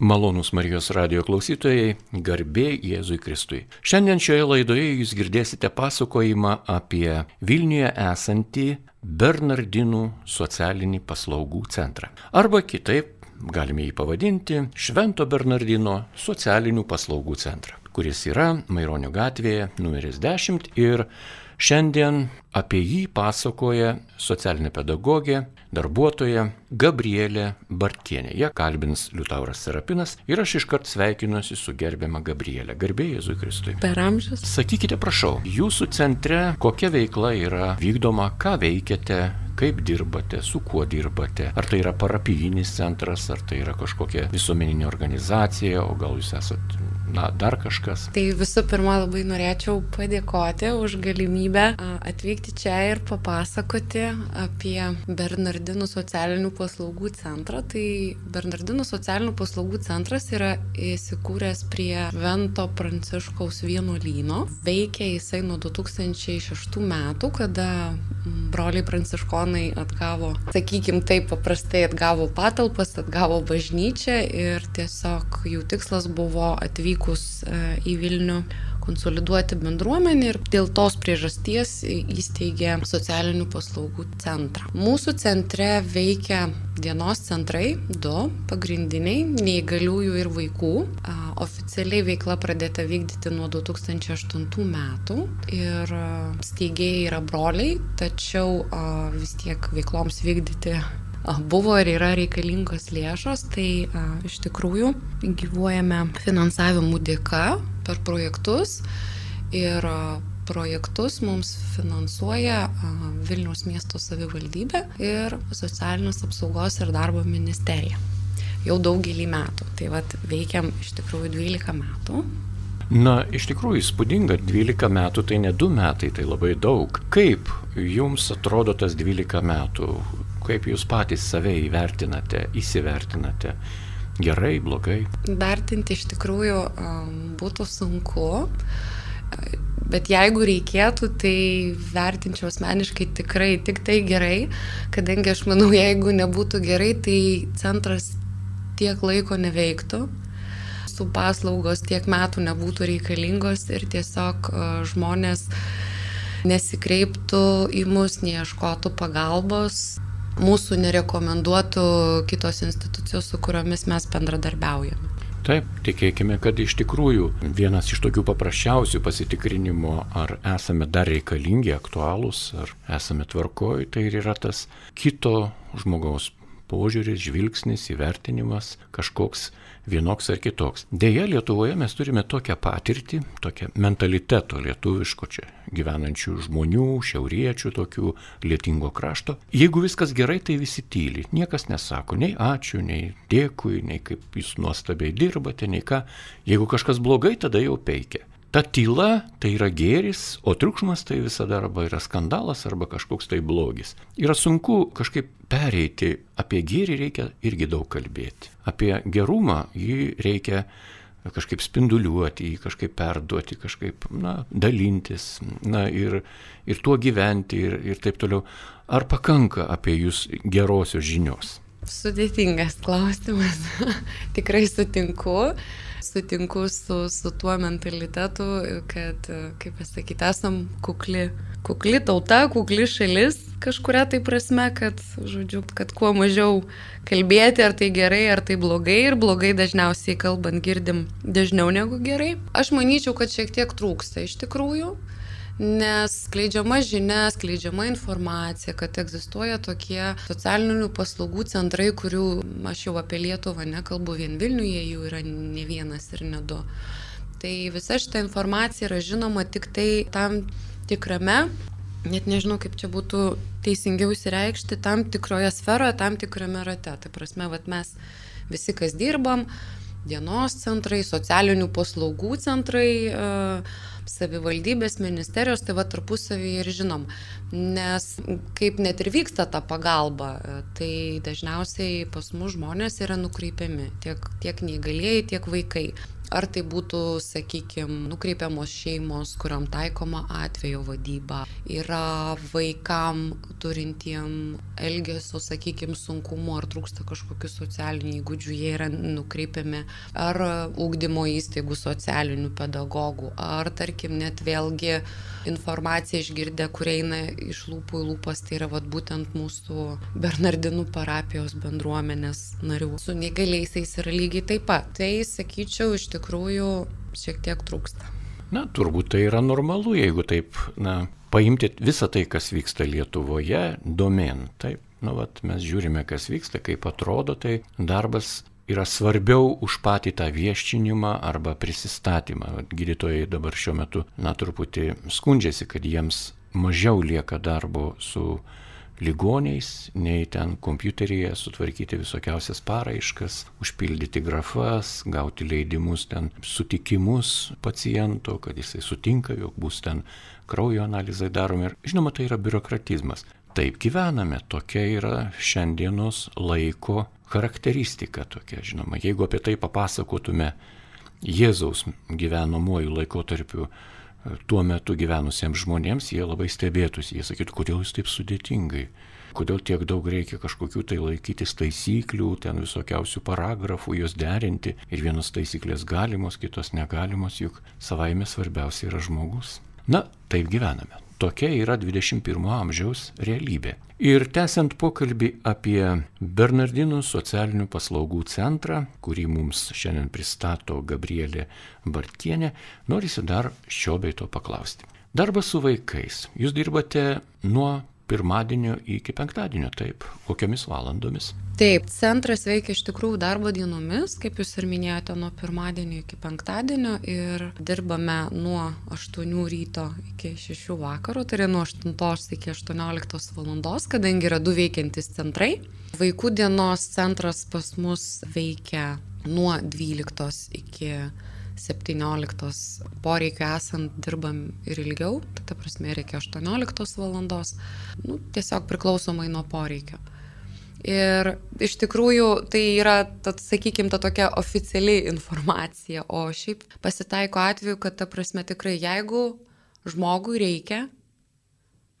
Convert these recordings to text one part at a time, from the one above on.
Malonus Marijos radio klausytojai, garbė Jėzui Kristui. Šiandien šioje laidoje jūs girdėsite pasakojimą apie Vilniuje esantį Bernardinų socialinį paslaugų centrą. Arba kitaip galime jį pavadinti Švento Bernardino socialinių paslaugų centrą, kuris yra Maironio gatvėje numeris 10 ir Šiandien apie jį pasakoja socialinė pedagogė, darbuotoja Gabrielė Bartienė. Ją kalbins Liutauras Serapinas ir aš iškart sveikinuosi su gerbiama Gabrielė. Garbė Jėzui Kristui. Per amžius. Sakykite, prašau, jūsų centre kokia veikla yra vykdoma, ką veikiate, kaip dirbate, su kuo dirbate. Ar tai yra parapijinis centras, ar tai yra kažkokia visuomeninė organizacija, o gal jūs esat na, dar kažkas. Tai visų pirma labai norėčiau padėkoti už galimybę atvykti čia ir papasakoti apie Bernardinų socialinių paslaugų centrą. Tai Bernardinų socialinių paslaugų centras yra įsikūręs prie Vento Pranciškaus vienuolyno. Veikia jisai nuo 2006 metų, kada broliai pranciškonai atgavo, sakykim taip, paprastai atgavo patalpas, atgavo bažnyčią ir tiesiog jų tikslas buvo atvykus e, į Vilnių konsoliduoti bendruomenę ir dėl tos priežasties įsteigė socialinių paslaugų centrą. Mūsų centre veikia dienos centrai, du pagrindiniai - neįgaliųjų ir vaikų. Oficialiai veikla pradėta vykdyti nuo 2008 metų ir steigėjai yra broliai, tačiau vis tiek veikloms vykdyti buvo ir yra reikalingos lėšos, tai a, iš tikrųjų gyvuojame finansavimų dėka per projektus ir projektus mums finansuoja Vilniaus miesto savivaldybė ir socialinės apsaugos ir darbo ministerija. Jau daugelį metų. Tai vad veikiam iš tikrųjų 12 metų. Na, iš tikrųjų įspūdinga, 12 metų tai ne 2 metai, tai labai daug. Kaip jums atrodo tas 12 metų? Kaip jūs patys save įvertinate, įsivertinate? Gerai, blogai? Vertinti iš tikrųjų būtų sunku, bet jeigu reikėtų, tai vertinčiau asmeniškai tikrai tik tai gerai, kadangi aš manau, jeigu nebūtų gerai, tai centras tiek laiko neveiktų mūsų paslaugos tiek metų nebūtų reikalingos ir tiesiog žmonės nesikreiptų į mus, neieškotų pagalbos, mūsų nerekomenduotų kitos institucijos, su kuriomis mes bendradarbiaujame. Taip, tikėkime, kad iš tikrųjų vienas iš tokių paprasčiausių pasitikrinimo, ar esame dar reikalingi, aktualūs, ar esame tvarkoj, tai ir yra tas kito žmogaus požiūris, žvilgsnis, įvertinimas, kažkoks vienoks ar kitoks. Deja, Lietuvoje mes turime tokią patirtį, tokią mentaliteto lietuviško čia gyvenančių žmonių, šiauriečių, tokių lietingo krašto. Jeigu viskas gerai, tai visi tyli. Niekas nesako nei ačiū, nei dėkui, nei kaip jūs nuostabiai dirbate, nei ką. Jeigu kažkas blogai, tada jau peikia ta tyla tai yra gėris, o triukšmas tai visada arba yra skandalas, arba kažkoks tai blogis. Yra sunku kažkaip pereiti, apie gėrį reikia irgi daug kalbėti. Apie gerumą jį reikia kažkaip spinduliuoti, jį kažkaip perduoti, kažkaip, na, dalintis, na, ir, ir tuo gyventi, ir, ir taip toliau. Ar pakanka apie jūs gerosios žinios? Sudėtingas klausimas. Tikrai sutinku sutinku su, su tuo mentalitetu, kad, kaip pasakyti, esam kukli, kukli tauta, kukli šalis kažkuria tai prasme, kad, žodžiu, kad kuo mažiau kalbėti, ar tai gerai, ar tai blogai, ir blogai dažniausiai kalbant girdim dažniau negu gerai. Aš manyčiau, kad šiek tiek trūksta iš tikrųjų nes skleidžiama žinia, skleidžiama informacija, kad egzistuoja tokie socialinių paslaugų centrai, kurių aš jau apie Lietuvą nekalbu, vien Vilniuje jų yra ne vienas ir ne du. Tai visa šita informacija yra žinoma tik tai tam tikrame, net nežinau kaip čia būtų teisingiau įsireikšti, tam tikroje sferoje, tam tikrame rate. Tai prasme, vat mes visi, kas dirbam, dienos centrai, socialinių paslaugų centrai, uh, savivaldybės, ministerijos, tai va tarpusavyje ir žinom. Nes kaip net ir vyksta ta pagalba, tai dažniausiai pas mus žmonės yra nukreipiami, tiek, tiek neįgalėjai, tiek vaikai. Ar tai būtų, sakykime, nukreipiamos šeimos, kuriam taikoma atvejo vadyba, yra vaikam turintiem elgesio, sakykime, sunkumu, ar trūksta kažkokių socialinių įgūdžių, jie yra nukreipiami, ar ūkdymo įstaigų socialinių pedagogų, ar tarkim net vėlgi informacija išgirdę, kur eina iš lūpų į lūpas, tai yra vat, būtent mūsų Bernardinų parapijos bendruomenės narių. Su negaliaisiais yra lygiai taip pat. Tai, sakyčiau, iš tikrųjų šiek tiek trūksta. Na, turbūt tai yra normalu, jeigu taip, na, paimti visą tai, kas vyksta Lietuvoje, domen. Taip, nu, vat, mes žiūrime, kas vyksta, kaip atrodo, tai darbas yra svarbiau už patį tą viešinimą arba prisistatymą. Gydytojai dabar šiuo metu, na, truputį skundžiasi, kad jiems mažiau lieka darbo su ligoniais, nei ten kompiuteryje sutvarkyti visokiausias paraiškas, užpildyti grafas, gauti leidimus ten sutikimus paciento, kad jisai sutinka, jog bus ten kraujo analizai daromi. Ir žinoma, tai yra biurokratizmas. Taip gyvename, tokia yra šiandienos laiko charakteristika tokia, žinoma. Jeigu apie tai papasakotume Jėzaus gyvenamuoju laikotarpiu tuo metu gyvenusiems žmonėms, jie labai stebėtųsi, jie sakytų, kodėl jūs taip sudėtingai, kodėl tiek daug reikia kažkokių tai laikytis taisyklių, ten visokiausių paragrafų, juos derinti ir vienos taisyklės galimos, kitos negalimos, juk savaime svarbiausia yra žmogus. Na, taip gyvename. Tokia yra 21 amžiaus realybė. Ir tęsiant pokalbį apie Bernardinų socialinių paslaugų centrą, kurį mums šiandien pristato Gabrielė Bartienė, norisi dar šio beito paklausti. Darbas su vaikais. Jūs dirbate nuo pirmadienio iki penktadienio, taip, kokiamis valandomis? Taip, centras veikia iš tikrųjų darbo dienomis, kaip jūs ir minėjote, nuo pirmadienio iki penktadienio ir dirbame nuo 8 ryto iki 6 vakaro, tai yra nuo 8 iki 18 valandos, kadangi yra du veikiantys centrai. Vaikų dienos centras pas mus veikia nuo 12 iki 17 poreikio esant dirbam ir ilgiau, tai ta prasme reikia 18 valandos, nu, tiesiog priklausomai nuo poreikio. Ir iš tikrųjų tai yra, tad, sakykime, ta tokia oficiali informacija, o šiaip pasitaiko atveju, kad ta prasme tikrai, jeigu žmogui reikia,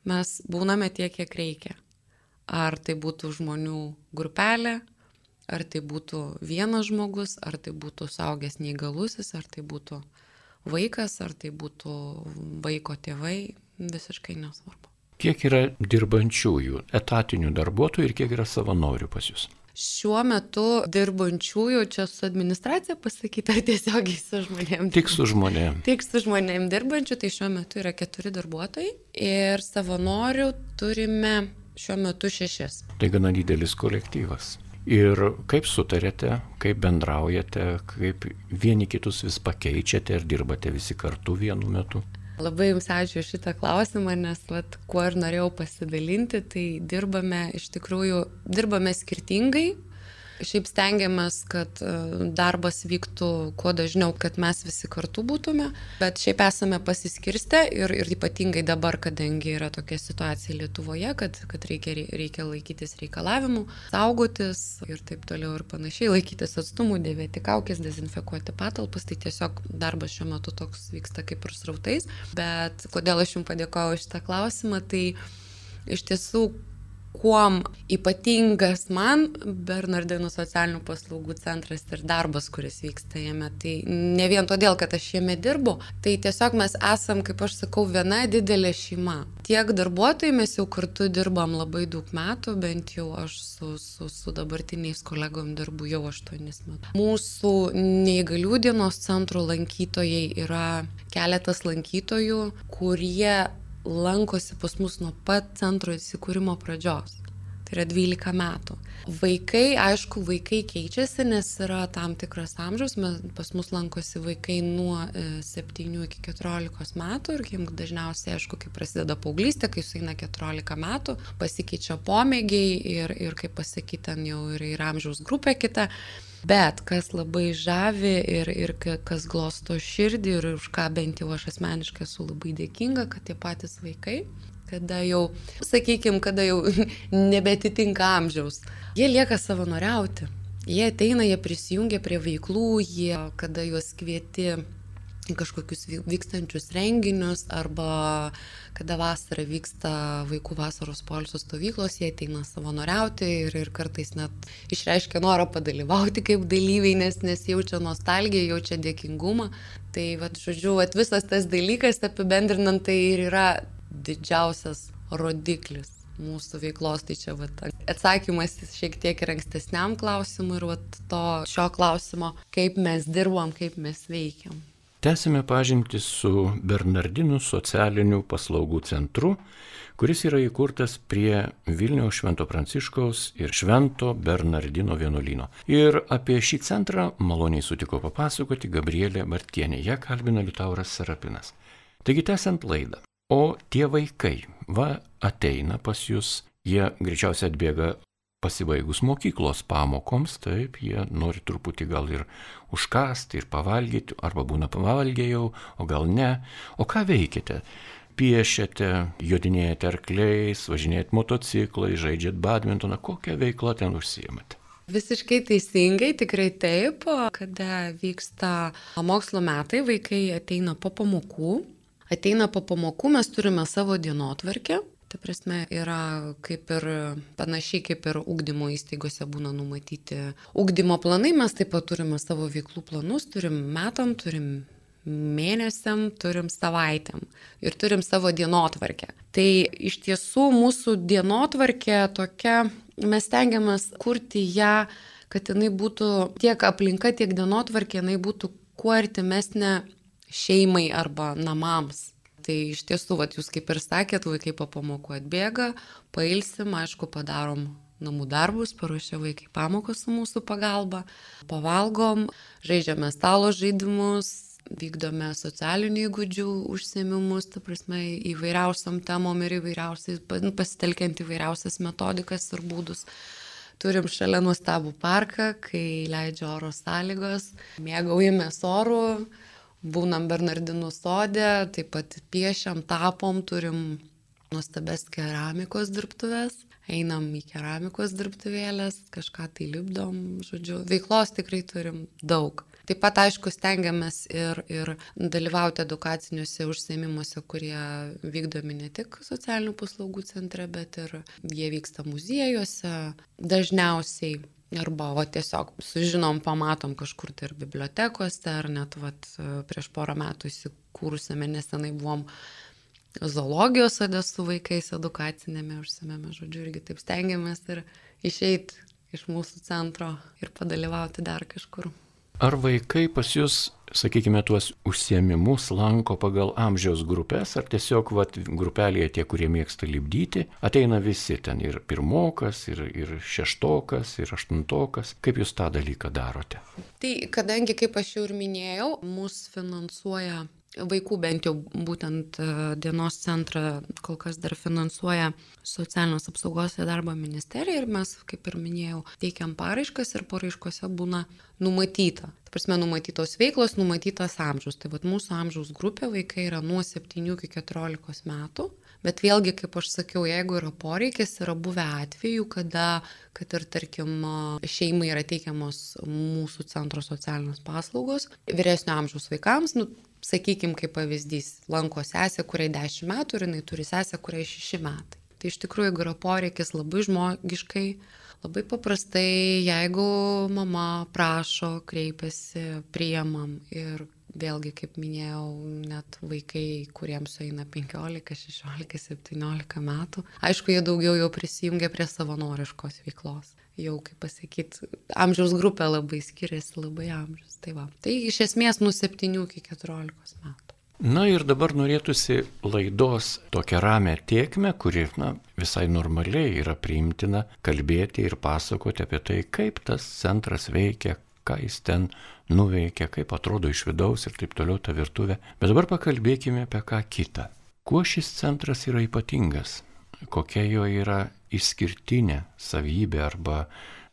mes būname tiek, kiek reikia. Ar tai būtų žmonių grupelė, ar tai būtų vienas žmogus, ar tai būtų saugęs neįgalusis, ar tai būtų vaikas, ar tai būtų vaiko tėvai, visiškai nesvarbu. Kiek yra dirbančiųjų, etatinių darbuotojų ir kiek yra savanorių pas jūs? Šiuo metu dirbančiųjų čia su administracija pasakyti, ar tiesiogiai su žmonėm. Tik su žmonėm. Tik su žmonėm dirbančių, tai šiuo metu yra keturi darbuotojai ir savanorių turime šiuo metu šešis. Tai gana didelis kolektyvas. Ir kaip sutarėte, kaip bendraujate, kaip vieni kitus vis pakeičiate ir dirbate visi kartu vienu metu? Labai Jums ačiū šitą klausimą, nes vat, kuo ir norėjau pasidalinti, tai dirbame iš tikrųjų, dirbame skirtingai, Šiaip stengiamės, kad e, darbas vyktų kuo dažniau, kad mes visi kartu būtume, bet šiaip esame pasiskirstę ir, ir ypatingai dabar, kadangi yra tokia situacija Lietuvoje, kad, kad reikia, reikia laikytis reikalavimų, saugotis ir taip toliau ir panašiai, laikytis atstumų, dėvėti kaukės, dezinfekuoti patalpas, tai tiesiog darbas šiuo metu toks vyksta kaip ir srautais. Bet kodėl aš jums padėkoju šitą klausimą, tai iš tiesų kuom ypatingas man Bernardinų socialinių paslaugų centras ir darbas, kuris vyksta jame. Tai ne vien todėl, kad aš jame dirbu, tai tiesiog mes esam, kaip aš sakau, viena didelė šeima. Tiek darbuotojai mes jau kartu dirbam labai daug metų, bent jau aš su, su, su dabartiniais kolegom dirbu jau aštuonis metus. Mūsų neįgalių dienos centro lankytojai yra keletas lankytojų, kurie lankosi pas mus nuo pat centro įsikūrimo pradžios. Tai yra 12 metų. Vaikai, aišku, vaikai keičiasi, nes yra tam tikras amžiaus, pas mus lankosi vaikai nuo 7 e, iki 14 metų ir jiems dažniausiai, aišku, kai prasideda paauglystė, kai suina 14 metų, pasikeičia pomėgiai ir, ir kaip pasakyti, ten jau yra ir amžiaus grupė kita. Bet kas labai žavi ir, ir kas glosto širdį ir už ką bent jau aš asmeniškai esu labai dėkinga, kad tie patys vaikai, kada jau, sakykime, kada jau nebetitinka amžiaus, jie lieka savanoriauti. Jie ateina, jie prisijungia prie veiklų, jie, kada juos kvieti kažkokius vykstančius renginius arba kada vasarą vyksta vaikų vasaros poilsio stovyklos, jie ateina savanoriauti ir, ir kartais net išreiškia norą padalyvauti kaip dalyviai, nes, nes jaučia nostalgiją, jaučia dėkingumą. Tai, vad, žodžiu, vat, visas tas dalykas apibendrinant tai ir yra didžiausias rodiklis mūsų veiklos. Tai čia vat, atsakymas šiek tiek ir ankstesniam klausimui ir vat, to šio klausimo, kaip mes dirbam, kaip mes veikiam. Tęsime pažinti su Bernardinų socialinių paslaugų centru, kuris yra įkurtas prie Vilniaus Švento Pranciškaus ir Švento Bernardino vienuolyno. Ir apie šį centrą maloniai sutiko papasakoti Gabrielė Martienė, ją kalbina Liutauras Serapinas. Taigi tęsiant laidą. O tie vaikai, va, ateina pas jūs, jie greičiausiai atbėga pasibaigus mokyklos pamokoms, taip, jie nori truputį gal ir užkasti, ir pavalgyti, arba būna pavalgę jau, o gal ne. O ką veikite? Piešiate, jodinėjate arkliais, važinėjate motociklai, žaidžiate badmintoną, kokią veiklą ten užsijimate? Visiškai teisingai, tikrai taip, kada vyksta mokslo metai, vaikai ateina po pamokų. Ateina po pamokų, mes turime savo dienotvarkę, Ta prasme, yra kaip ir panašiai kaip ir ugdymo įstaigose būna numatyti ugdymo planai, mes taip pat turime savo veiklų planus, turim metam, turim mėnesiam, turim savaitėm ir turim savo dienotvarkę. Tai iš tiesų mūsų dienotvarkė tokia, mes tengiamės kurti ją, kad jinai būtų tiek aplinka, tiek dienotvarkė, jinai būtų kuo artimesnė šeimai arba namams. Tai iš tiesų, vat, jūs kaip ir sakėt, vaikai po pamokų atbėga, pailsim, aišku, padarom namų darbus, paruošia vaikai pamokos su mūsų pagalba, pavalgom, žaidžiame stalo žaidimus, vykdome socialinių įgūdžių užsiemimus, ta prasme, įvairiausiam temom ir įvairiausiais, nu, pasitelkiant įvairiausias metodikas ir būdus. Turim šalia nuostabų parką, kai leidžia oro sąlygos, mėgaujamės orų, būnam Bernardinų sodė, taip pat piešiam, tapom, turim nuostabes keramikos dirbtuvės, einam į keramikos dirbtuvėlės, kažką tai lipdom, žodžiu, veiklos tikrai turim daug. Taip pat, aišku, stengiamės ir, ir dalyvauti edukaciniuose užsiemimuose, kurie vykdomi ne tik socialinių paslaugų centre, bet ir jie vyksta muziejuose. Dažniausiai Arba va, tiesiog sužinom, pamatom kažkur tai ir bibliotekose, ar net va, prieš porą metų įsikūrusiame nesenai buvom zoologijos sode su vaikais edukacinėme užsimėme, žodžiu, irgi taip stengiamės ir išeiti iš mūsų centro ir padalyvauti dar kažkur. Ar vaikai pas jūs, sakykime, tuos užsiemimus lanko pagal amžiaus grupės, ar tiesiog vat, grupelėje tie, kurie mėgsta libdyti, ateina visi ten ir pirmokas, ir, ir šeštokas, ir aštuntokas. Kaip jūs tą dalyką darote? Tai kadangi, kaip aš jau ir minėjau, mūsų finansuoja Vaikų bent jau būtent e, dienos centrą kol kas dar finansuoja socialinės apsaugos ir darbo ministerija ir mes, kaip ir minėjau, teikiam paraiškas ir paraiškose būna numatyta. Tai prasme, numatytos veiklos, numatytas amžius. Tai vad mūsų amžiaus grupė vaikai yra nuo 7 iki 14 metų. Bet vėlgi, kaip aš sakiau, jeigu yra poreikis, yra buvę atvejų, kada, kad ir tarkim, šeimai yra teikiamos mūsų centro socialinės paslaugos, vyresnio amžiaus vaikams, nu, sakykim, kaip pavyzdys, lanko sesę, kuriai 10 metų ir jinai turi sesę, kuriai 6 metai. Tai iš tikrųjų, jeigu yra poreikis labai žmogiškai, labai paprastai, jeigu mama prašo, kreipiasi, priemam ir vėlgi, kaip minėjau, net vaikai, kuriems eina 15, 16, 17 metų, aišku, jie daugiau jau prisijungia prie savanoriškos veiklos jau, kaip pasakyti, amžiaus grupė labai skiriasi, labai amžius. Tai, va. tai iš esmės nuo 7 iki 14 metų. Na ir dabar norėtųsi laidos tokią ramę tiekmę, kuri na, visai normaliai yra priimtina kalbėti ir pasakoti apie tai, kaip tas centras veikia, ką jis ten nuveikia, kaip atrodo iš vidaus ir taip toliau ta virtuvė. Bet dabar pakalbėkime apie ką kitą. Kuo šis centras yra ypatingas? Kokia jo yra išskirtinė savybė arba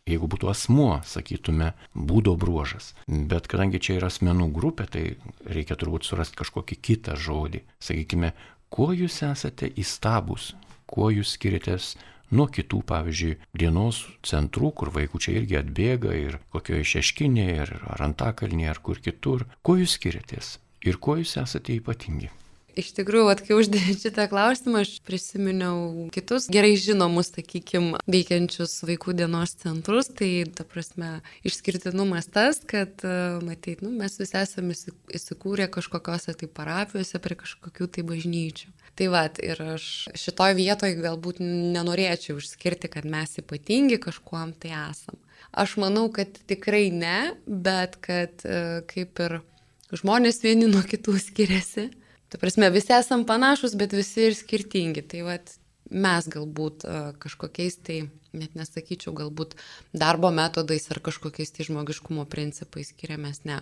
jeigu būtų asmuo, sakytume, būdo bruožas. Bet kadangi čia yra asmenų grupė, tai reikia turbūt surasti kažkokį kitą žodį. Sakykime, kuo jūs esate įstabus, kuo jūs skiriatės nuo kitų, pavyzdžiui, dienos centrų, kur vaikučiai irgi atbėga ir kokioje šeškinėje, ar antakalnėje, ar kur kitur. Kuo jūs skiriatės ir kuo jūs esate ypatingi? Iš tikrųjų, at, kai uždėjai šitą klausimą, aš prisiminiau kitus gerai žinomus, sakykime, veikiančius vaikų dienos centrus. Tai, ta prasme, išskirtinumas tas, kad, e, matyt, nu, mes visi esame įsikūrę kažkokiose tai parapijose prie kažkokių tai bažnyčių. Tai va, ir aš šitoj vietoje galbūt nenorėčiau išskirti, kad mes ypatingi kažkuom tai esam. Aš manau, kad tikrai ne, bet kad e, kaip ir žmonės vieni nuo kitų skiriasi Ta prasme, visi esam panašus, bet visi ir skirtingi. Tai vat, mes galbūt kažkokiais tai, net nesakyčiau, galbūt darbo metodais ar kažkokiais tai žmogiškumo principais skiriamės, ne.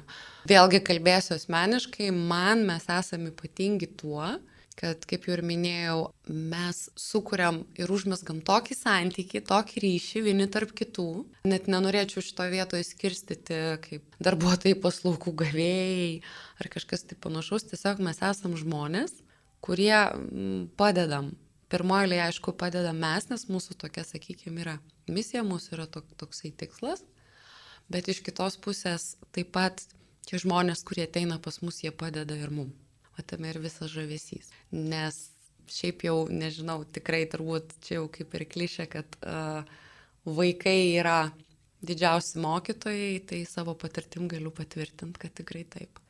Vėlgi kalbėsiu asmeniškai, man mes esame ypatingi tuo, kad, kaip jau ir minėjau, mes sukuriam ir užmesgam tokį santykį, tokį ryšį vieni tarp kitų. Net nenorėčiau šito vietoje skirstyti kaip darbuotojai paslaugų gavėjai ar kažkas tai panašaus. Tiesiog mes esam žmonės, kurie mm, padedam. Pirmoji, aišku, padedam mes, nes mūsų tokia, sakykime, yra misija, mūsų yra tok, toksai tikslas. Bet iš kitos pusės taip pat tie žmonės, kurie ateina pas mus, jie padeda ir mums o tame ir visas žavesys. Nes šiaip jau, nežinau, tikrai turbūt čia jau kaip ir klišė, kad uh, vaikai yra didžiausi mokytojai, tai savo patirtim galiu patvirtinti, kad tikrai taip.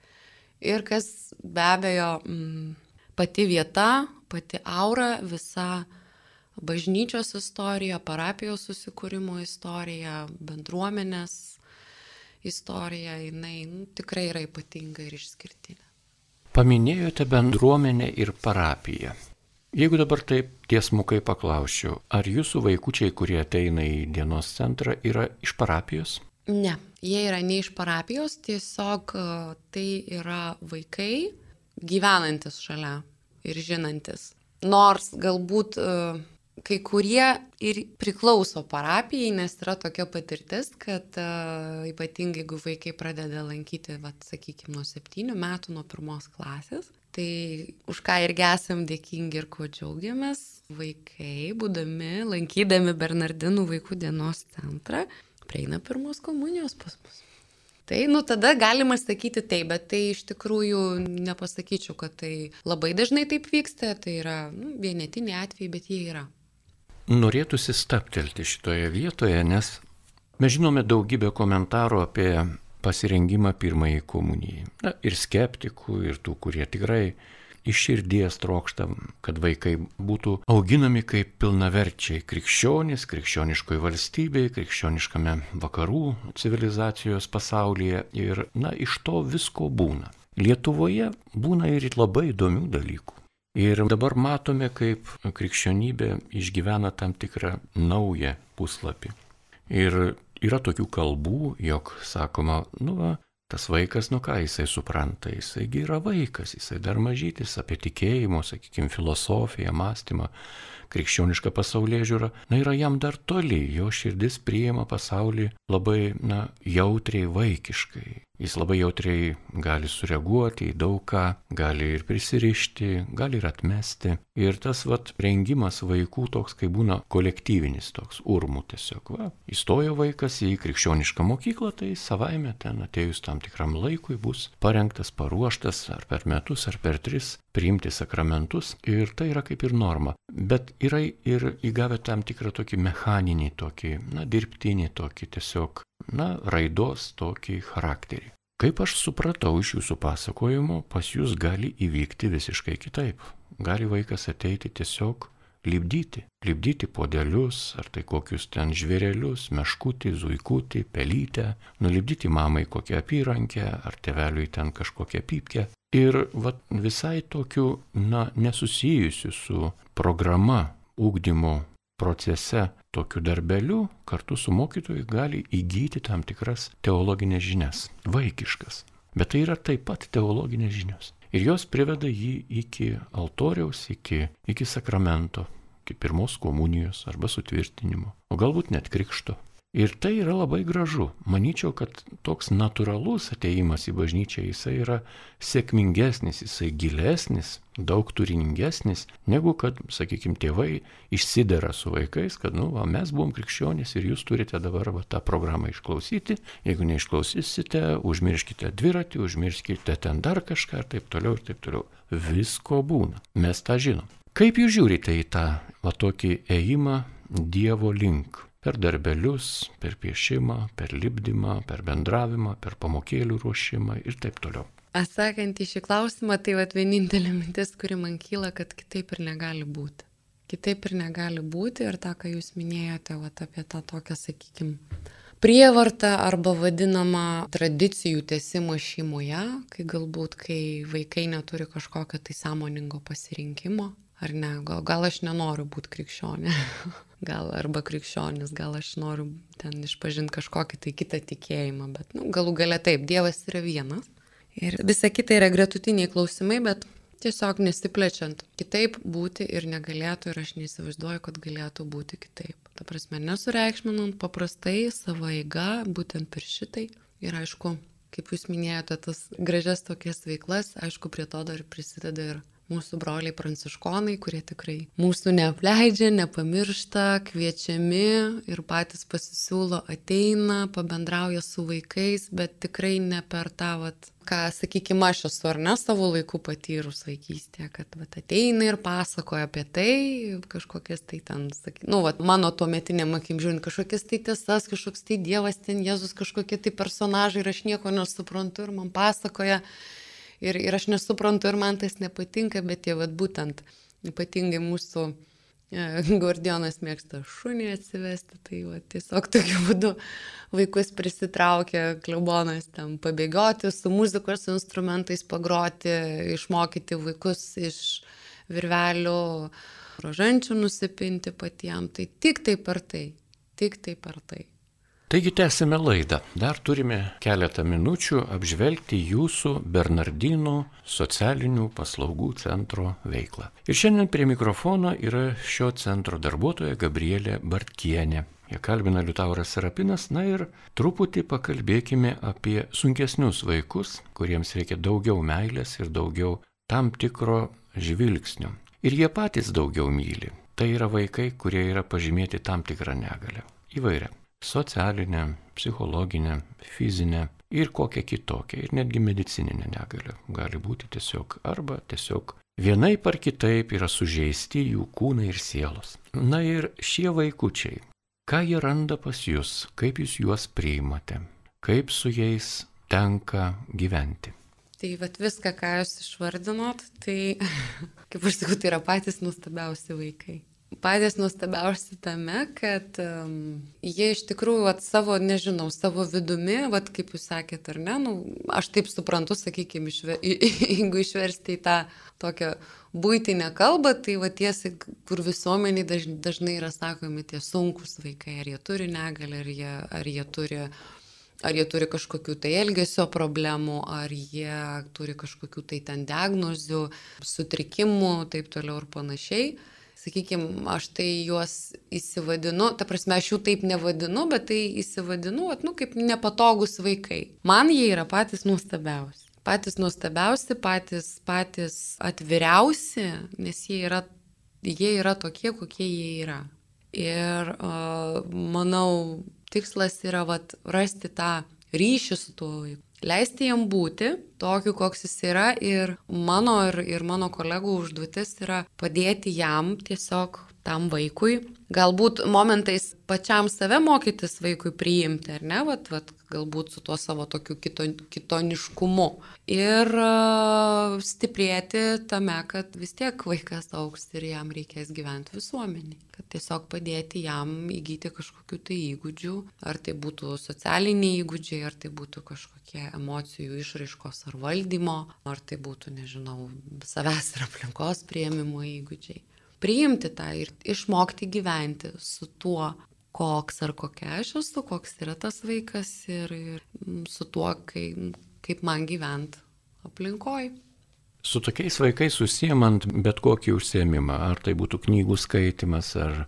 Ir kas be abejo, m, mm, pati vieta, pati aura, visa bažnyčios istorija, parapijos susikūrimo istorija, bendruomenės istorija, jinai nu, tikrai yra ypatinga ir išskirtinė. Paminėjote bendruomenę ir parapiją. Jeigu dabar taip tiesmukai paklausčiau, ar jūsų vaikučiai, kurie ateina į dienos centrą, yra iš parapijos? Ne, jie yra ne iš parapijos, tiesiog e, tai yra vaikai gyvenantis šalia ir žinantis. Nors galbūt uh, kai kurie ir priklauso parapijai, nes yra tokia patirtis, kad uh, ypatingai jeigu vaikai pradeda lankyti, vat, sakykime, nuo septynių metų, nuo pirmos klasės, tai už ką irgi esam dėkingi ir kuo džiaugiamės, vaikai, būdami, lankydami Bernardinų vaikų dienos centrą, prieina pirmos komunijos pas mus. Tai, nu, tada galima sakyti taip, bet tai iš tikrųjų nepasakyčiau, kad tai labai dažnai taip vyksta, tai yra nu, vienetiniai atvejai, bet jie yra norėtųsi staptelti šitoje vietoje, nes mes žinome daugybę komentarų apie pasirengimą pirmąjį komunijai. Na, ir skeptikų, ir tų, kurie tikrai iš širdies trokšta, kad vaikai būtų auginami kaip pilnaverčiai krikščionys, krikščioniškoje valstybėje, krikščioniškame vakarų civilizacijos pasaulyje. Ir, na, iš to visko būna. Lietuvoje būna ir labai įdomių dalykų. Ir dabar matome, kaip krikščionybė išgyvena tam tikrą naują puslapį. Ir yra tokių kalbų, jog sakoma, nu, va, tas vaikas, nu ką jisai supranta, jisaigi yra vaikas, jisai dar mažytis apie tikėjimo, sakykime, filosofiją, mąstymą, krikščionišką pasaulyje žiūrą, na yra jam dar toli, jo širdis priima pasaulį labai, na, jautriai vaikiškai. Jis labai jautriai gali sureaguoti į daug ką, gali ir prisirišti, gali ir atmesti. Ir tas vat rengimas vaikų toks, kai būna kolektyvinis, toks urmų tiesiog. Va, įstojo vaikas į krikščionišką mokyklą, tai savaime ten atėjus tam tikram laikui bus parengtas, paruoštas ar per metus, ar per tris priimti sakramentus ir tai yra kaip ir norma. Bet yra ir įgavę tam tikrą tokį mechaninį, tokį, na, dirbtinį, tokį tiesiog, na, raidos tokį charakterį. Kaip aš supratau iš jūsų pasakojimo, pas jūs gali įvykti visiškai kitaip. Gali vaikas ateiti tiesiog lipdyti. Lipdyti podelius, ar tai kokius ten žvėrelius, meškutį, zuikutį, pelytę, nulipdyti mamai kokią apyrankę, ar teveliui ten kažkokią pypkę. Ir vat, visai tokiu, na, nesusijusiu su programa ūkdymo procese tokiu darbeliu kartu su mokytoju gali įgyti tam tikras teologinės žinias. Vaikiškas. Bet tai yra taip pat teologinės žinios. Ir jos priveda jį iki altoriaus, iki, iki sakramento, iki pirmos komunijos arba sutvirtinimo, o galbūt net krikšto. Ir tai yra labai gražu. Manyčiau, kad toks natūralus ateimas į bažnyčią, jisai yra sėkmingesnis, jisai gilesnis, daug turiningesnis, negu kad, sakykime, tėvai išsidera su vaikais, kad, nu, va, mes buvom krikščionys ir jūs turite dabar va, tą programą išklausyti. Jeigu neišklausysite, užmirškite dviratį, užmirškite ten dar kažką ir taip toliau ir taip toliau. Visko būna. Mes tą žinom. Kaip jūs žiūrite į tą va tokį ėjimą Dievo link? Per darbelius, per piešimą, per lipdymą, per bendravimą, per pamokėlių ruošimą ir taip toliau. Atsakant į šį klausimą, tai vat vienintelė mintis, kuri man kyla, kad kitaip ir negali būti. Kitaip ir negali būti ir tą, ką jūs minėjote, vat apie tą tokią, sakykime, prievartą arba vadinamą tradicijų tiesimą šeimoje, kai galbūt, kai vaikai neturi kažkokio tai sąmoningo pasirinkimo, ar ne, gal, gal aš nenoriu būti krikščionė, gal arba krikščionis, gal aš noriu ten išpažinti kažkokį tai kitą tikėjimą, bet nu, galų gale taip, Dievas yra vienas. Ir visa kita yra gretutiniai klausimai, bet tiesiog nesiplečiant kitaip būti ir negalėtų ir aš neįsivaizduoju, kad galėtų būti kitaip. Ta prasme, nesureikšminant paprastai savo eiga, būtent per šitai. Ir aišku, kaip jūs minėjote, tas gražias tokias veiklas, aišku, prie to dar prisideda ir mūsų broliai pranciškonai, kurie tikrai mūsų neapleidžia, nepamiršta, kviečiami ir patys pasisiūlo, ateina, pabendrauja su vaikais, bet tikrai ne per tą, vat, ką, sakykime, aš esu ar ne savo laiku patyrus vaikystėje, kad vat, ateina ir pasakoja apie tai, kažkokias tai ten, saky, nu, vat, mano tuo metinėm akim žiūrint, kažkokias tai tiesas, kažkoks tai Dievas ten, Jėzus, kažkokie tai personažai ir aš nieko nesuprantu ir man pasakoja ir, ir aš nesuprantu ir man tas nepatinka, bet tie vad būtent ypatingai mūsų e, Gordionas mėgsta šunį atsivesti, tai va, tiesiog tokiu būdu vaikus prisitraukia kliubonas ten pabėgioti, su muzikos instrumentais pagroti, išmokyti vaikus iš virvelių, rožančių nusipinti patiem. Tai tik tai per tai, tik tai per tai. Taigi tęsime laidą. Dar turime keletą minučių apžvelgti jūsų Bernardinų socialinių paslaugų centro veiklą. Ir šiandien prie mikrofono yra šio centro darbuotoja Gabrielė Bartkienė. Jie kalbina Liutauras Serapinas, na ir truputį pakalbėkime apie sunkesnius vaikus, kuriems reikia daugiau meilės ir daugiau tam tikro žvilgsnio. Ir jie patys daugiau myli. Tai yra vaikai, kurie yra pažymėti tam tikrą negalę. Įvairia socialinę, psichologinę, fizinę ir kokią kitokią, ir netgi medicininę negalę. Gali būti tiesiog arba tiesiog vienaip ar kitaip yra sužeisti jų kūnai ir sielos. Na ir šie vaikučiai, ką jie randa pas jūs, kaip jūs juos priimate, kaip su jais tenka gyventi. Tai vat viską, ką jūs išvardinot, tai, kaip aš sakau, tai yra patys nuostabiausi vaikai patys nuostabiausi tame, kad um, jie iš tikrųjų at savo, nežinau, savo vidumi, vat kaip jūs sakėte, ar ne, nu, aš taip suprantu, sakykime, išve, jeigu išversti į tą tokią būtinę kalbą, tai va tiesi, kur visuomeniai daž, dažnai yra sakomi tie sunkus vaikai, ar jie turi negalę, ar jie, ar jie turi ar jie turi kažkokių tai elgesio problemų, ar jie turi kažkokių tai ten diagnozių, sutrikimų, taip toliau ir panašiai sakykime, aš tai juos įsivadinu, ta prasme, aš jų taip nevadinu, bet tai įsivadinu, at, nu, kaip nepatogus vaikai. Man jie yra patys nuostabiausi. Patys nuostabiausi, patys, patys atviriausi, nes jie yra, jie yra tokie, kokie jie yra. Ir uh, manau, tikslas yra vat, rasti tą ryšį su tuo vaiku leisti jam būti tokiu, koks jis yra ir mano ir, ir mano kolegų užduotis yra padėti jam tiesiog tam vaikui. Galbūt momentais pačiam save mokytis vaikui priimti, ar ne, vat, vat, galbūt su tuo savo tokiu kito, kitoniškumu. Ir uh, stiprėti tame, kad vis tiek vaikas auks ir jam reikės gyventi visuomenį. Kad tiesiog padėti jam įgyti kažkokių tai įgūdžių, ar tai būtų socialiniai įgūdžiai, ar tai būtų kažkokie emocijų išraiškos ar valdymo, ar tai būtų, nežinau, savęs ir aplinkos prieimimo įgūdžiai priimti tą ir išmokti gyventi su tuo, koks ar kokia aš esu, koks yra tas vaikas ir, ir su tuo, kai, kaip man gyventi aplinkoj. Su tokiais vaikais susijęmant bet kokį užsiemimą, ar tai būtų knygų skaitimas, ar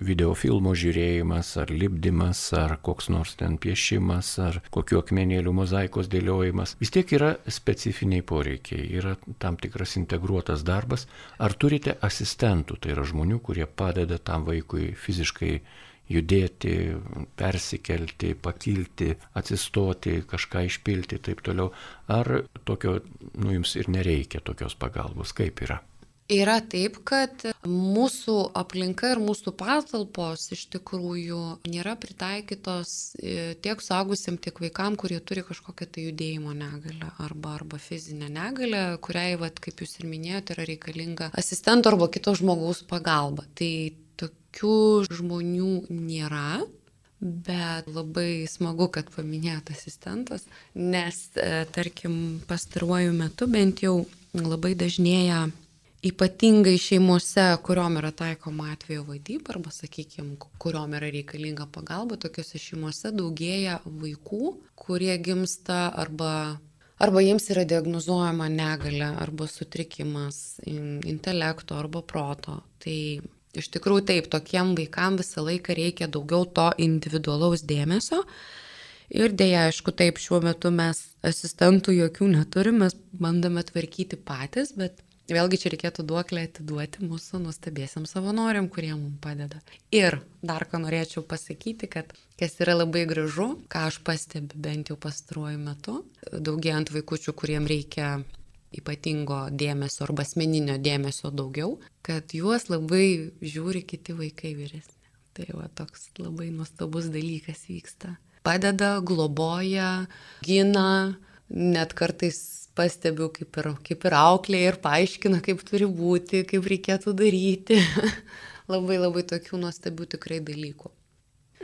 videofilmo žiūrėjimas, ar lipdymas, ar koks nors ten piešimas, ar kokiu akmenėliu mozaikos dėliojimas, vis tiek yra specifiniai poreikiai, yra tam tikras integruotas darbas. Ar turite asistentų, tai yra žmonių, kurie padeda tam vaikui fiziškai judėti, persikelti, pakilti, atsistoti, kažką išpilti ir taip toliau. Ar tokio, nu, jums ir nereikia tokios pagalbos, kaip yra? Yra taip, kad mūsų aplinka ir mūsų patalpos iš tikrųjų nėra pritaikytos e, tiek suaugusiam, tiek vaikam, kurie turi kažkokią tai judėjimo negalę arba, arba fizinę negalę, kuriai, vat, kaip jūs ir minėjote, yra reikalinga asistento arba kito žmogaus pagalba. Tai tokių žmonių nėra, bet labai smagu, kad paminėt asistentas, nes, e, tarkim, pastaruoju metu bent jau labai dažnėja ypatingai šeimose, kuriuom yra taikoma atvejo vadyba arba, sakykime, kuriuom yra reikalinga pagalba, tokiuose šeimose daugėja vaikų, kurie gimsta arba, arba jiems yra diagnozuojama negalė arba sutrikimas intelekto arba proto. Tai Iš tikrųjų taip, tokiem vaikam visą laiką reikia daugiau to individualaus dėmesio. Ir dėja, aišku, taip, šiuo metu mes asistentų jokių neturime, mes bandome tvarkyti patys, bet vėlgi čia reikėtų duoklę atiduoti mūsų nustebėsiam savanoriam, kurie mums padeda. Ir dar ką norėčiau pasakyti, kad kas yra labai gražu, ką aš pastebiu bent jau pastaruoju metu, daugėjant vaikučių, kuriem reikia ypatingo dėmesio arba asmeninio dėmesio daugiau, kad juos labai žiūri kiti vaikai vyresni. Tai va toks labai nuostabus dalykas vyksta. Padeda, globoja, gina, net kartais pastebiu, kaip ir, kaip ir auklė ir paaiškina, kaip turi būti, kaip reikėtų daryti. labai labai tokių nuostabių tikrai dalykų.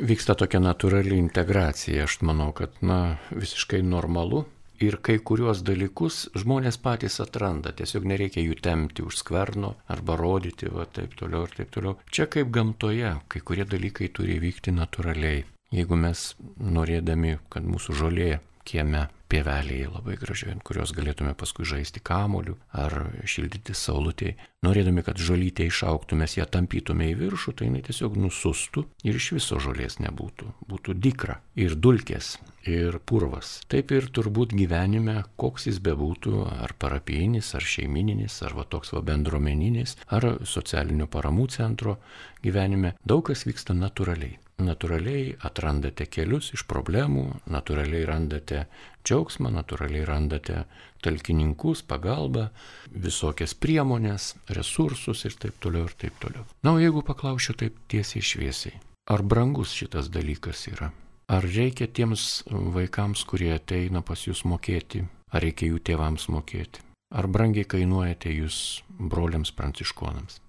Vyksta tokia natūrali integracija, aš manau, kad na, visiškai normalu ir kai kuriuos dalykus žmonės patys atranda, tiesiog nereikia jų temti už skverno arba rodyti, va taip toliau ir taip toliau. Čia kaip gamtoje, kai kurie dalykai turi vykti natūraliai. Jeigu mes norėdami, kad mūsų žolė kieme pievelėje labai gražiai, ant kurios galėtume paskui žaisti kamoliu ar šildyti saulutėje. Norėdami, kad žolytė išauktų, mes ją tampytume į viršų, tai jinai tiesiog nusustų ir iš viso žolės nebūtų. Būtų dikra ir dulkės ir purvas. Taip ir turbūt gyvenime, koks jis bebūtų, ar parapijinis, ar šeimininis, ar va toks va bendruomeninis, ar socialinio paramų centro gyvenime, daug kas vyksta natūraliai natūraliai atrandate kelius iš problemų, natūraliai randate džiaugsmą, natūraliai randate talkininkus, pagalbą, visokias priemonės, resursus ir taip toliau ir taip toliau. Na, o jeigu paklausiu taip tiesiai šviesiai, ar brangus šitas dalykas yra? Ar reikia tiems vaikams, kurie ateina pas jūs mokėti, ar reikia jų tėvams mokėti? Ar brangiai kainuojate jūs broliams pranciškonams?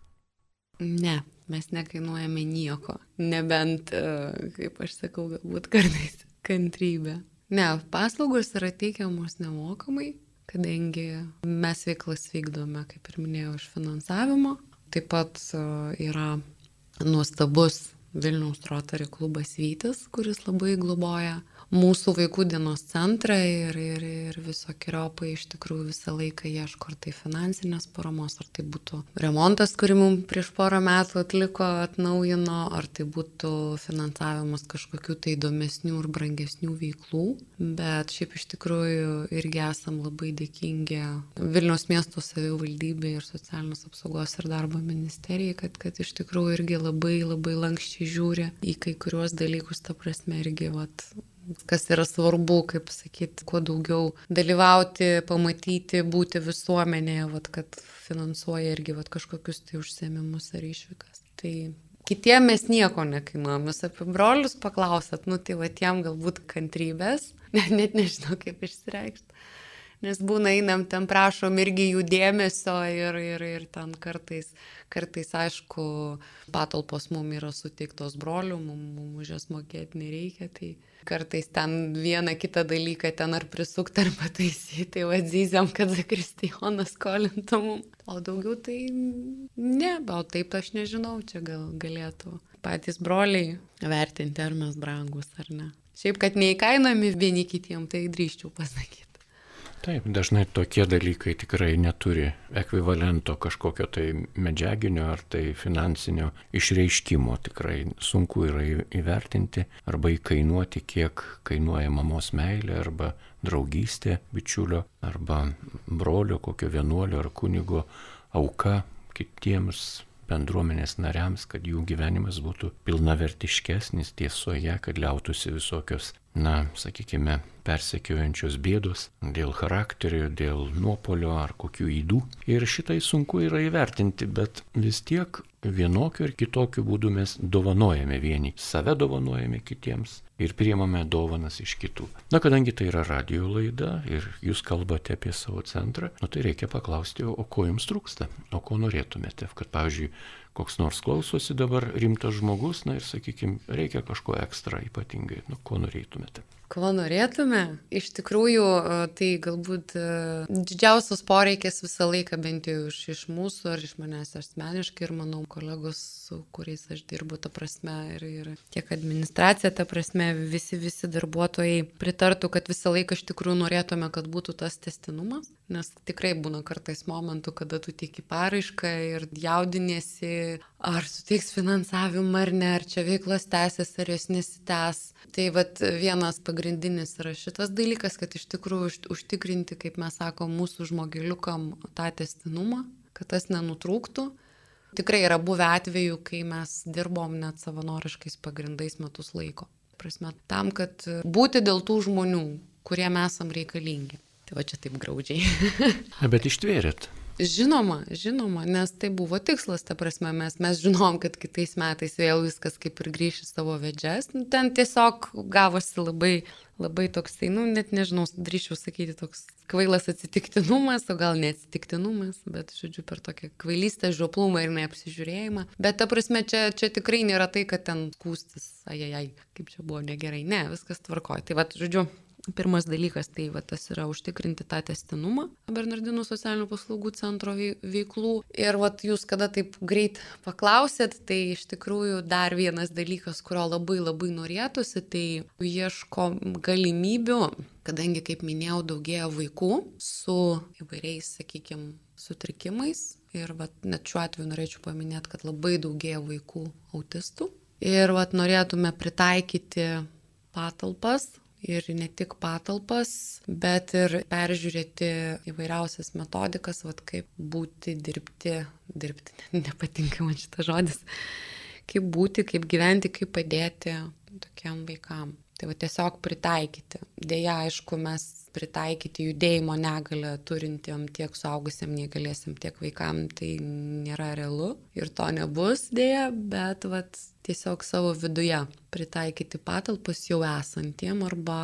Ne, mes nekainuojame nieko, nebent, e, kaip aš sakau, galbūt kartais kantrybė. Ne, paslaugos yra teikiamos nemokamai, kadangi mes veiklas vykdome, kaip ir minėjau, iš finansavimo. Taip pat e, yra nuostabus Vilniaus Rotary klubas Vytis, kuris labai globoja mūsų vaikų dienos centrą ir, ir, ir visokiojopai iš tikrųjų visą laiką ieško ar tai finansinės paramos, ar tai būtų remontas, kurį mums prieš porą metų atliko, atnaujino, ar tai būtų finansavimas kažkokių tai įdomesnių ir brangesnių veiklų. Bet šiaip iš tikrųjų irgi esam labai dėkingi Vilniaus miesto savivaldybė ir socialinės apsaugos ir darbo ministerijai, kad, kad iš tikrųjų irgi labai labai lankščiai žiūri į kai kuriuos dalykus, ta prasme irgi vat, kas yra svarbu, kaip sakyti, kuo daugiau dalyvauti, pamatyti, būti visuomenėje, vat, kad finansuoja irgi vat, kažkokius tai užsiemimus ar išvykas. Tai kitiem mes nieko nekainuojam, jūs apie brolius paklausat, nu tai va tiem galbūt kantrybės, net, net nežinau kaip išsireikšti. Nes būna einam ten prašom irgi jų dėmesio ir, ir, ir ten kartais, kartais aišku, patalpos mums yra suteiktos brolių, mums, mums už jas mokėti nereikia, tai kartais ten vieną kitą dalyką ten ar prisukti, ar pataisyti, tai vadzysiam, kad Zakristijonas skolintų mums. O daugiau tai ne, o taip aš nežinau, čia gal galėtų patys broliai vertinti, ar mes brangus ar ne. Šiaip, kad neįkainami vieni kitiem, tai drįščiau pasakyti. Taip, dažnai tokie dalykai tikrai neturi ekvivalento kažkokio tai medžiaginio ar tai finansinio išreiškimo. Tikrai sunku yra įvertinti arba įkainuoti, kiek kainuoja mamos meilė arba draugystė bičiulio arba brolio, kokio vienuolio ar kunigo auka kitiems bendruomenės nariams, kad jų gyvenimas būtų pilnavertiškesnis tiesoje, kad liautųsi visokios na, sakykime, persekiojančios bėdos dėl charakterio, dėl nuopolio ar kokių įdų. Ir šitai sunku yra įvertinti, bet vis tiek vienokiu ir kitokiu būdu mes dovanojame vieni, save dovanojame kitiems ir priemame dovanas iš kitų. Na, kadangi tai yra radio laida ir jūs kalbate apie savo centrą, nu tai reikia paklausti, o ko jums trūksta, o ko norėtumėte, kad, pavyzdžiui, koks nors klausosi dabar rimtas žmogus, na ir sakykime, reikia kažko ekstra ypatingai, nu ko norėtumėte. Ko norėtume? Iš tikrųjų, e, tai galbūt e, didžiausias poreikis visą laiką bent jau iš, iš mūsų ar iš manęs asmeniškai ir manau kolegos, su kuriais aš dirbu, ta prasme, ir, ir tiek administracija, ta prasme, visi, visi darbuotojai pritartų, kad visą laiką iš tikrųjų norėtume, kad būtų tas testinumas, nes tikrai būna kartais momentų, kada tu tiki paraišką ir jaudinėsi, ar suteiks finansavimą ar ne, ar čia veiklos tęsis, ar jos nesitęs. Tai vad vienas pagrindinis yra šitas dalykas, kad iš tikrųjų užtikrinti, kaip mes sakom, mūsų žmogeliukam tą testinumą, kad tas nenutrūktų. Tikrai yra buvę atvejų, kai mes dirbom net savanoriškais pagrindais metus laiko. Prasme, tam, kad būti dėl tų žmonių, kuriem esam reikalingi. Tai va čia taip graudžiai. Bet ištvėrėt. Žinoma, žinoma, nes tai buvo tikslas, ta prasme, mes, mes žinom, kad kitais metais vėl viskas kaip ir grįš į savo vedžias. Nu, ten tiesiog gavosi labai, labai toks, tai, nu, net nežinau, drįšiau sakyti, toks kvailas atsitiktinumas, o gal neatsitiktinumas, bet, žodžiu, per tokią kvailystę, žioplumą ir neapsižiūrėjimą. Bet, ta prasme, čia, čia tikrai nėra tai, kad ten kūstis, ajajai, kaip čia buvo negerai. Ne, viskas tvarkoja. Tai, va, žodžiu, Pirmas dalykas tai va, tas yra užtikrinti tą testinumą Bernardinų socialinių paslaugų centro veiklų. Ir va, jūs kada taip greit paklausėt, tai iš tikrųjų dar vienas dalykas, kurio labai labai norėtųsi, tai ieško galimybių, kadangi, kaip minėjau, daugėja vaikų su įvairiais, sakykime, sutrikimais. Ir vat, net šiuo atveju norėčiau paminėti, kad labai daugėja vaikų autistų. Ir vat, norėtume pritaikyti patalpas ir ne tik patalpas, bet ir peržiūrėti įvairiausias metodikas, vad kaip būti, dirbti, dirbti, nepatinka man šitas žodis, kaip būti, kaip gyventi, kaip padėti tokiam vaikam. Tai va tiesiog pritaikyti. Deja, aišku, mes pritaikyti judėjimo negalę turintiem tiek suaugusiam negalėsim, tiek vaikam, tai nėra realu ir to nebus dėja, bet vat, tiesiog savo viduje pritaikyti patalpas jau esantiem arba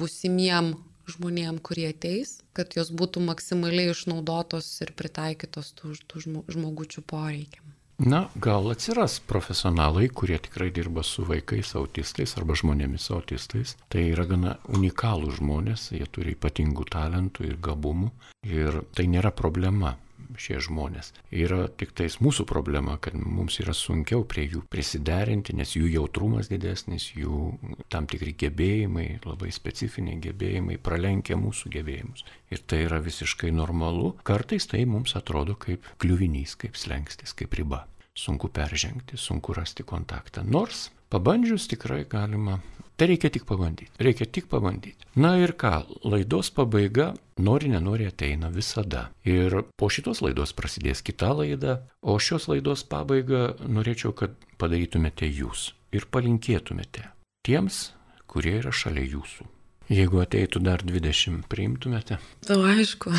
busimiem žmonėm, kurie ateis, kad jos būtų maksimaliai išnaudotos ir pritaikytos tų, tų žmogučių poreikiam. Na, gal atsiras profesionalai, kurie tikrai dirba su vaikais autistais arba žmonėmis autistais. Tai yra gana unikalų žmonės, jie turi ypatingų talentų ir gabumų ir tai nėra problema šie žmonės. Yra tik tais mūsų problema, kad mums yra sunkiau prie jų prisiderinti, nes jų jautrumas didesnis, jų tam tikri gebėjimai, labai specifiniai gebėjimai pralenkia mūsų gebėjimus. Ir tai yra visiškai normalu. Kartais tai mums atrodo kaip kliuvinys, kaip slengstis, kaip riba. Sunku peržengti, sunku rasti kontaktą. Nors pabandžius tikrai galima Tai reikia tik pabandyti. Reikia tik pabandyti. Na ir ką, laidos pabaiga nori nenori ateina visada. Ir po šitos laidos prasidės kita laida, o šios laidos pabaigą norėčiau, kad padarytumėte jūs ir palinkėtumėte tiems, kurie yra šalia jūsų. Jeigu ateitų dar 20, priimtumėte? O aišku.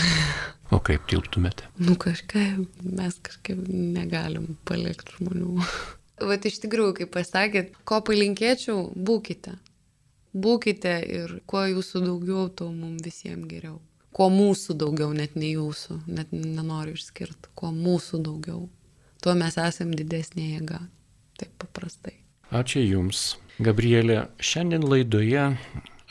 O kaip tilptumėte? Nu kažkaip, mes kažkaip negalim palikti žmonių. Vat iš tikrųjų, kaip pasakėt, ko palinkėčiau, būkite. Būkite ir kuo jūsų daugiau, tuo mums visiems geriau. Kuo mūsų daugiau, net ne jūsų, net nenoriu išskirti, kuo mūsų daugiau, tuo mes esame didesnė jėga. Taip paprastai. Ačiū Jums. Gabrielė, šiandien laidoje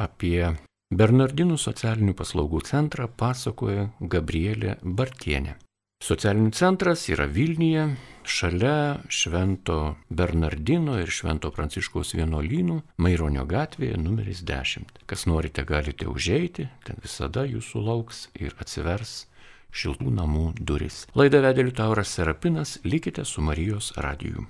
apie Bernardinų socialinių paslaugų centrą pasakoja Gabrielė Bartienė. Socialinis centras yra Vilniuje, šalia Švento Bernardino ir Švento Pranciškaus vienuolynų Maironio gatvėje numeris 10. Kas norite, galite užeiti, ten visada jūsų lauks ir atsivers šiltų namų duris. Laidą vedė Liutauras Serapinas, likite su Marijos radiju.